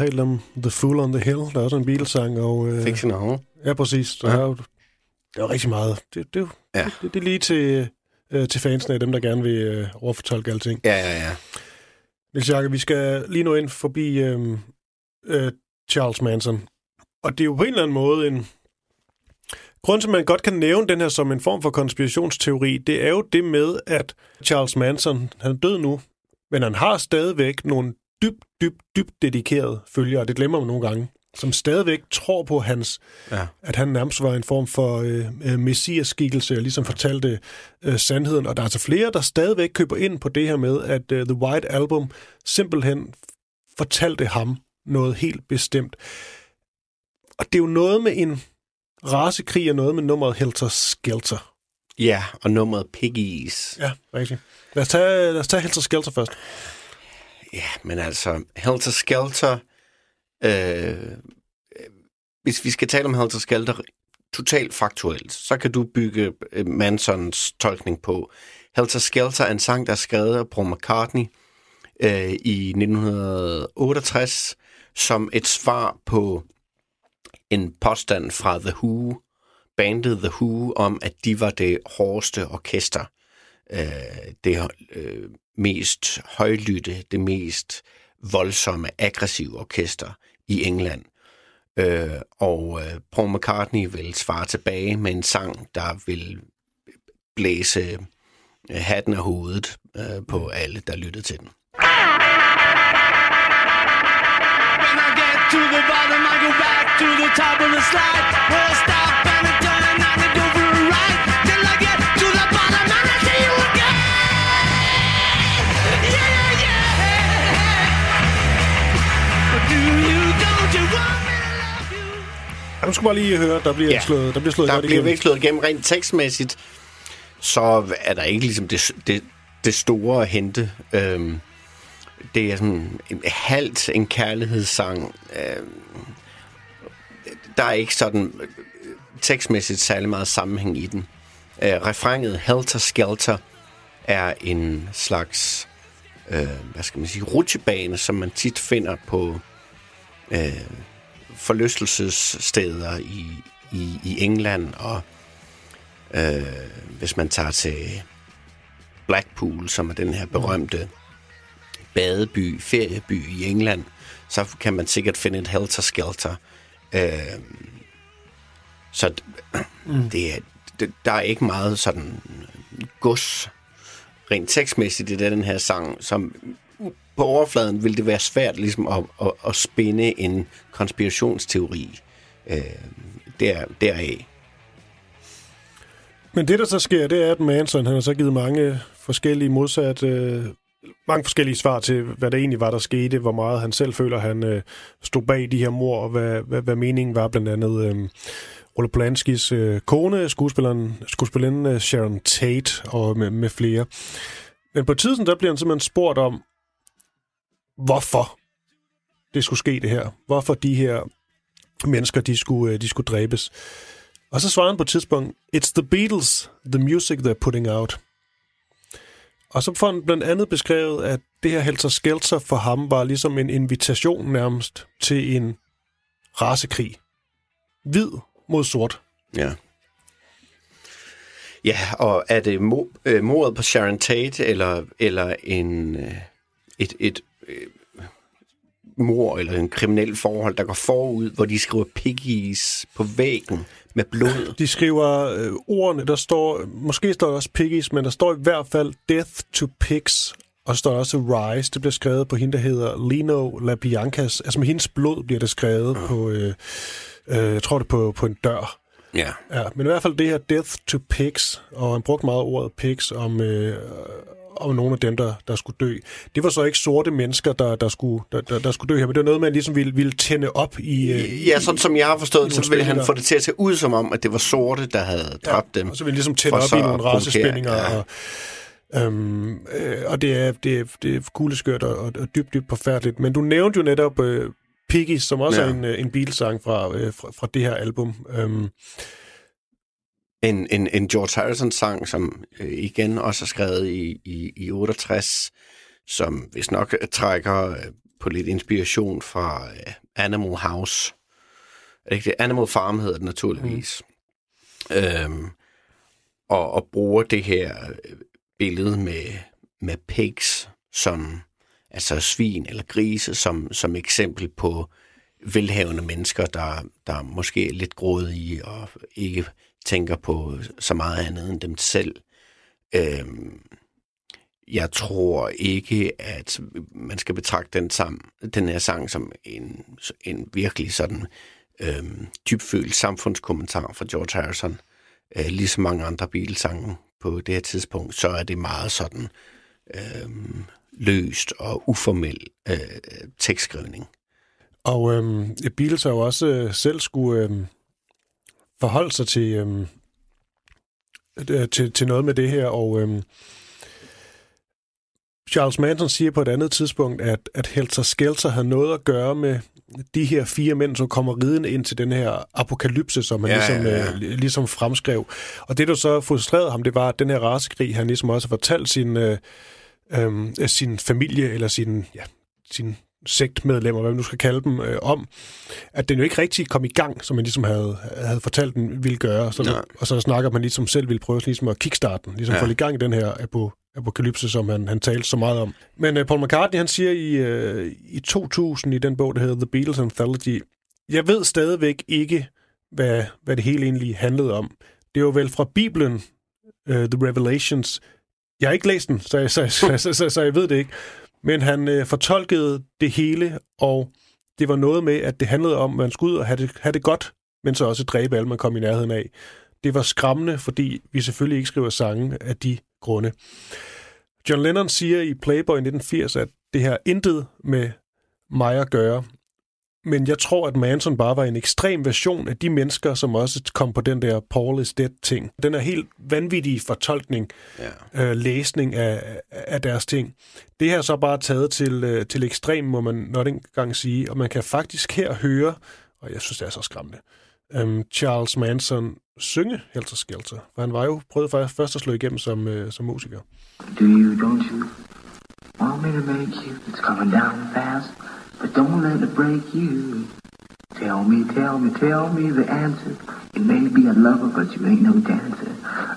talt om The Fool on the Hill, der er også en Beatles-sang. Og, uh, Fix and all. Ja, præcis. Der Ja. er jo, det er rigtig meget. Det, det, er Ja. det, det er lige til, uh, til fansene af dem, der gerne vil uh, overfortolke alting. Ja, ja, ja. Niels Jakke, vi skal lige nå ind forbi øhm, øh, Charles Manson. Og det er jo på en eller anden måde en... Grunden til, at man godt kan nævne den her som en form for konspirationsteori, det er jo det med, at Charles Manson, han er død nu, men han har stadigvæk nogle dybt, dybt, dybt dedikerede følgere, og det glemmer man nogle gange, som stadigvæk tror på hans, Ja. at han nærmest var en form for øh, øh, messiaskikkelse, og ligesom fortalte øh, sandheden. Og der er altså flere, der stadigvæk køber ind på det her med, at øh, The White Album simpelthen fortalte ham noget helt bestemt. Og det er jo noget med en rasekrig og noget med nummeret Helter Skelter. Ja, og nummeret Piggies. Ja, rigtigt. Lad os tage, lad os tage Helter Skelter først. Ja, men altså, Helter Skelter... Øh, hvis vi skal tale om Helter Skelter totalt faktuelt, så kan du bygge øh, Mansons tolkning på. Helter Skelter er en sang, der er skrevet af Paul McCartney øh, i 1968 som et svar på en påstand fra The Who, bandet The Who, om at de var det hårdeste orkester øh, det øh, mest højlytte, det mest voldsomme, aggressive orkester i England. Øh, og øh, Paul McCartney vil svare tilbage med en sang, der vil blæse øh, hatten af hovedet øh, på alle, der lyttede til den. When I get to the bottom, I go back to the top of the slide. Where stop Jeg skal bare lige høre, der bliver Ja. slået, der bliver slået Der godt bliver igennem. slået igennem rent tekstmæssigt, så er der ikke ligesom det, det, det store at hente. Øhm, det er sådan en halvt en kærlighedssang. Øhm, der er ikke sådan øh, tekstmæssigt særlig meget sammenhæng i den. Øh, refrenget Helter Skelter er en slags, øh, hvad skal man sige, rutsjebane, som man tit finder på øh, forlystelsessteder i, i, i England, og øh, hvis man tager til Blackpool, som er den her berømte badeby, ferieby i England, så kan man sikkert finde et helter-skelter. Øh, så d- det er, det, der er ikke meget sådan gods rent tekstmæssigt i den her sang, som på overfladen vil det være svært ligesom at, at, at spinde en konspirationsteori øh, der, deraf. Men det, der så sker, det er, at Manson han har så givet mange forskellige modsat, øh, mange forskellige svar til, hvad der egentlig var, der skete, hvor meget han selv føler, han øh, stod bag de her mor, og hvad, hvad, hvad meningen var, blandt andet øh, Rolle Polanskis øh, kone, skuespilleren, skuespilleren øh, Sharon Tate og med, med flere. Men på tiden, der bliver han simpelthen spurgt om, hvorfor det skulle ske det her. Hvorfor de her mennesker, de skulle, øh, de skulle dræbes. Og så svarer han på et tidspunkt, It's the Beatles, the music they're putting out. Og så får han blandt andet beskrevet, at det her Helter Skelter for ham var ligesom en invitation nærmest til en rasekrig. Hvid mod sort. Ja. Ja, og er det øh, mordet på Sharon Tate, eller, eller en, øh, et, et øh, mor eller en kriminel forhold, der går forud, hvor de skriver piggies på væggen med blod? De skriver øh, ordene, der står, måske står der også piggies, men der står i hvert fald Death to Pigs, og står også Rise. Det bliver skrevet på hende, der hedder Lino LaBiancas. Altså med hendes blod bliver det skrevet Ah. på, øh, øh, jeg tror det på, på en dør. Ja. Ja, men i hvert fald det her Death to Pigs, og han brugte meget ordet pigs om, øh, om nogle af dem, der, der skulle dø. Det var så ikke sorte mennesker, der, der, skulle, der, der, der skulle dø her, men det var noget, man ligesom ville, ville tænde op i... Øh, Ja, sådan som jeg har forstået, så ville han få det til at se ud som om, at det var sorte, der havde dræbt dem. Og så ville ligesom tænde op i nogle racespændinger. Ja. Og, øhm, øh, og det er, det er, det er kugleskørt og, og, og dybt, dybt forfærdeligt. Men du nævnte jo netop øh, Piggy, som også Ja. er en, øh, en bilsang fra, øh, fra, fra det her album. Øhm, en, en, en George Harrison-sang, som øh, igen også er skrevet i, i, i 68, som hvis nok øh, trækker øh, på lidt inspiration fra øh, Animal House. Er det ikke det? Animal Farm hedder det naturligvis. Mm. Øhm, og, og bruger det her øh, billede med, med pigs, som altså svin eller grise, som, som eksempel på velhavende mennesker, der, der måske er lidt grådige og ikke tænker på så meget andet end dem selv. Øhm, jeg tror ikke, at man skal betragte den, sam, den her sang som en, en virkelig sådan øhm, dybfølt samfundskommentar fra George Harrison. Øh, ligesom mange andre Beatles-sange på det her tidspunkt, så er det meget sådan øhm, løst og uformel øh, tekstskrivning. Og øhm, Beatles har jo også øh, selv skulle Øh forholde sig til, øhm, øh, til, til noget med det her, og øhm, Charles Manson siger på et andet tidspunkt, at, at Helter Skelter har noget at gøre med de her fire mænd, som kommer ridende ind til den her apokalypse, som han Ja, ligesom, ja, ja. Øh, ligesom fremskrev. Og det, der så frustrerede ham, det var, at den her rasekrig, han ligesom også har fortalt sin, øh, øh, sin familie, eller sin, ja, sin sektmedlemmer, hvad man nu skal kalde dem, øh, om, at den jo ikke rigtig kom i gang, som man ligesom havde, havde fortalt den ville gøre. Så, og så snakker man ligesom selv ville prøve ligesom at kickstarte den, ligesom Ja. få i gang i den her apo, apokalypse, som han, han talte så meget om. Men uh, Paul McCartney, han siger i, uh, i 2000 i den bog, der hedder The Beatles Anthology, jeg ved stadigvæk ikke, hvad, hvad det hele egentlig handlede om. Det var vel fra Bibelen, uh, The Revelations. Jeg har ikke læst den, så jeg, så, så, så, så, så jeg ved det ikke. Men han øh, fortolkede det hele, og det var noget med, at det handlede om, at man skulle ud og have det, have det godt, men så også dræbe alle, man kom i nærheden af. Det var skræmmende, fordi vi selvfølgelig ikke skriver sange af de grunde. John Lennon siger i Playboy i 1980, at det her intet med mig at gøre. Men jeg tror, at Manson bare var en ekstrem version af de mennesker, som også kom på den der Paul is Dead-ting. Den er helt vanvittige fortolkning, Ja. øh, læsning af, af deres ting. Det her er så bare taget til, øh, til ekstrem, må man nok engang sige, og man kan faktisk her høre, og jeg synes, det er så skræmmende, øhm, Charles Manson synge Helter Skelter. For han var jo prøvet faktisk først at slå igennem som, øh, som musiker. Do you, don't you? Want me to make you? It's coming down fast, but don't let it break you. Tell me, tell me, tell me the answer. You may be a lover, but you ain't no dancer.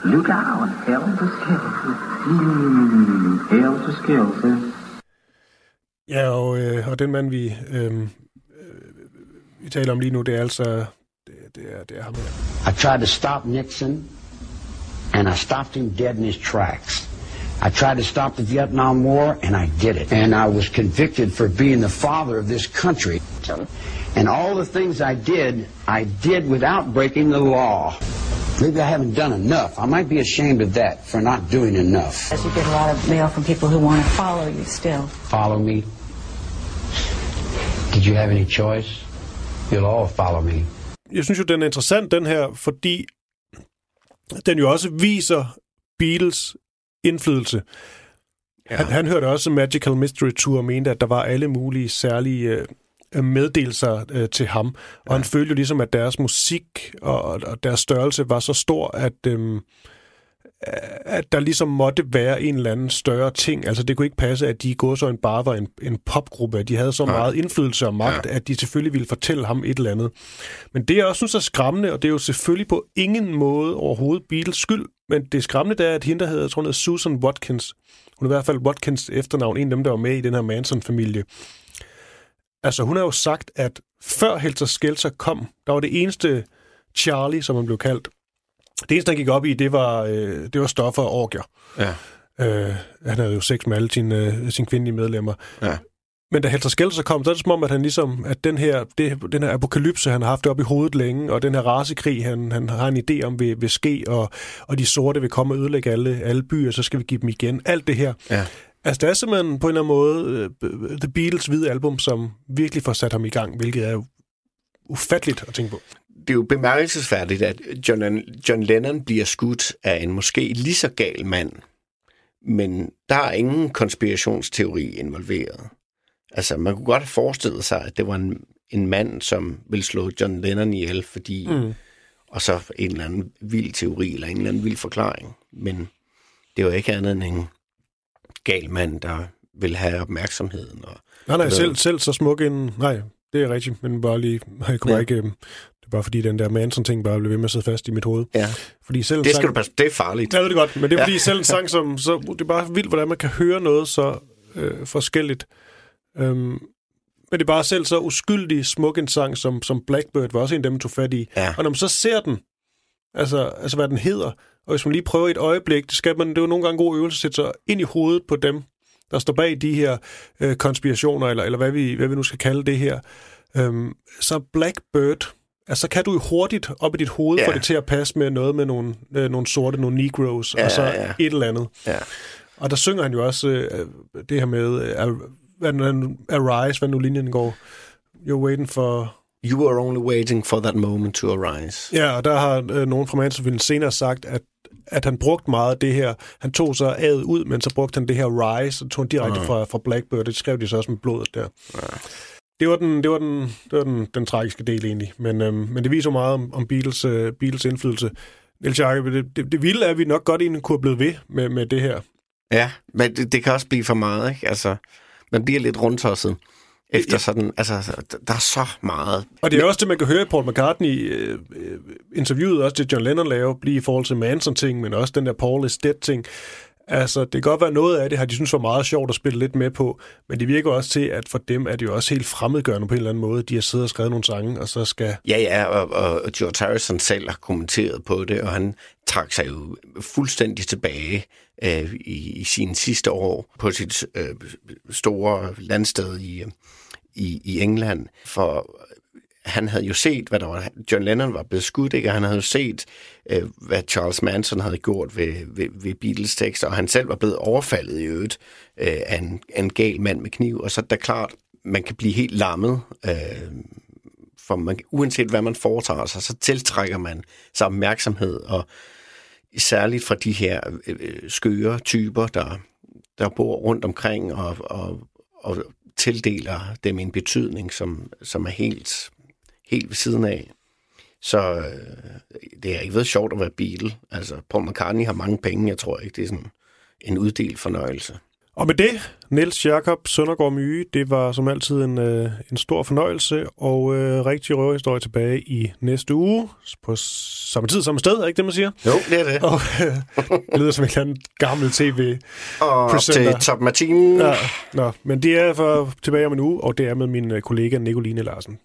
Look out, helter skelter. Hmm, helter skelter. Ja, og, øh, og den mand, vi, øh, vi taler om lige nu, det er altså det, det, er, det er ham her. I tried to stop Nixon, and I stopped him dead in his tracks. I tried to stop the Vietnam War, and I did it. And I was convicted for being the father of this country. And all the things I did, I did without breaking the law. Maybe I haven't done enough. I might be ashamed of that for not doing enough. As you get a lot of mail from people who want to follow you still. Follow me. Did you have any choice? You'll all follow me. Jeg synes jo, den er interessant, den her, fordi den jo også viser Beatles indflydelse. Ja. Han, han hørte også Magical Mystery Tour og mente, at der var alle mulige særlige øh, meddelelser øh, til ham. Og ja. han følte jo ligesom, at deres musik og, og deres størrelse var så stor, at, øh, at der ligesom måtte være en eller anden større ting. Altså det kunne ikke passe, at de i godsøjne bare var en, en popgruppe. At de havde så ja. meget indflydelse og magt, ja. at de selvfølgelig ville fortælle ham et eller andet. Men det jeg også synes er skræmmende, og det er jo selvfølgelig på ingen måde overhovedet Beatles skyld, men det skræmmende det er, at hende, der hedder, jeg tror, hedder Susan Watkins, hun er i hvert fald Watkins efternavn, en af dem, der var med i den her Manson-familie. Altså, hun har jo sagt, at før Helter Skelter kom, der var det eneste Charlie, som han blev kaldt. Det eneste, han gik op i, det var, øh, det var stoffer og orgier. Ja. Øh, han havde jo sex med alle sine, øh, sine kvindelige medlemmer. Ja. Men da Helter Skelter kom, så er det som om, at han ligesom, at den her, det, den her apokalypse, han har haft op i hovedet længe, og den her rasekrig, han, han har en idé om, vil, vil ske, og, og de sorte vil komme og ødelægge alle, alle byer, så skal vi give dem igen. Alt det her. Ja. Altså, det er simpelthen på en eller anden måde uh, The Beatles' hvide album, som virkelig får sat ham i gang, hvilket er ufatteligt at tænke på. Det er jo bemærkelsesværdigt, at John, John Lennon bliver skudt af en måske lige så gal mand, men der er ingen konspirationsteori involveret. Altså, man kunne godt have forestillet sig, at det var en, en mand, som ville slå John Lennon ihjel, fordi... Mm. Og så en eller anden vild teori, eller en eller anden vild forklaring. Men det var ikke andet end en gal mand, der vil have opmærksomheden. Og, Nej, nej, selv, selv så smuk en... Nej, det er rigtigt, men bare lige... Jeg kunne Ja. ja. ikke... Det er bare fordi, den der Manson-ting bare blev ved med at sidde fast i mit hoved. Ja. Fordi selv Det skal sang- du passe, det er farligt. Jeg ved det godt, men det er Ja. fordi selv en sang som... Så, det er bare vildt, hvordan man kan høre noget så øh, forskelligt. Øhm, men det er bare selv så uskyldig smuk en sang, som, som Blackbird var også en af dem, man tog fat i. Ja. Og når man så ser den, altså, altså hvad den hedder, og hvis man lige prøver et øjeblik, det, skal man, det er jo nogle gange en god øvelse at sætte sig ind i hovedet på dem, der står bag de her øh, konspirationer, eller, eller hvad, vi, hvad vi nu skal kalde det her. Øhm, så Blackbird, altså så kan du hurtigt op i dit hoved Ja. få det til at passe med noget med nogle, øh, nogle sorte, nogle negroes, Ja, og så ja. et eller andet. Ja. Og der synger han jo også øh, det her med, øh, hvad nu- arise, hvad nu linjen går. You're waiting for... You are only waiting for that moment to arise. Ja, og der har øh, nogen fra Mansfield senere sagt, at, at han brugte meget af det her. Han tog så adet ud, men så brugte han det her rise, og tog direkte fra, fra Blackbird. Det skrev de så også med blodet der. Det var, den, det var, den, det var den, den tragiske del egentlig. Men, øhm, men det viser meget om, om Beatles, øh, Beatles indflydelse. Niels Jacob, det, det, det vilde er, at vi nok godt egentlig kunne have blevet ved med, med det her. Ja, men det, det kan også blive for meget, ikke? Altså, man bliver lidt rundtosset efter sådan, altså, der er så meget. Og det er også det, man kan høre i Paul McCartney øh, øh, interviewet, også det John Lennon laver, lige i forhold til Manson-ting, men også den der Paul is Dead-ting. Altså, det kan godt være noget af det, har de synes var meget sjovt at spille lidt med på, men det virker også til, at for dem er det jo også helt fremmedgørende på en eller anden måde. De har siddet og skrevet nogle sange, og så skal... Ja, ja, og, og George Harrison selv har kommenteret på det, og han trak sig jo fuldstændig tilbage øh, i, i sine sidste år på sit øh, store landsted i, øh, i, i England, for han havde jo set, hvad der var, John Lennon var blevet skudt, ikke? og han havde jo set, øh, hvad Charles Manson havde gjort ved, ved, ved Beatles tekster, og han selv var blevet overfaldet i øvrigt øh, af en, af en gal mand med kniv, og så er det klart, man kan blive helt lammet, øh, for man, uanset hvad man foretager sig, så tiltrækker man sig opmærksomhed, og særligt fra de her øh, øh, skøre typer, der, der bor rundt omkring og, og, og tildeler dem en betydning, som, som er helt, helt ved siden af. Så øh, det har ikke været sjovt at være Beatle. Altså, Paul McCartney har mange penge, jeg tror ikke, det er sådan en uddelt fornøjelse. Og med det, Niels Jakob Søndergaard Myge, det var som altid en, øh, en stor fornøjelse, og øh, rigtig røverhistorie tilbage i næste uge, på samme tid, samme sted, er ikke det, man siger? Jo, det er det. Og øh, det lyder som en eller anden gammel tv Og til Top Martin. Ja, nå, men det er for tilbage om en uge, og det er med min øh, kollega Nicoline Larsen.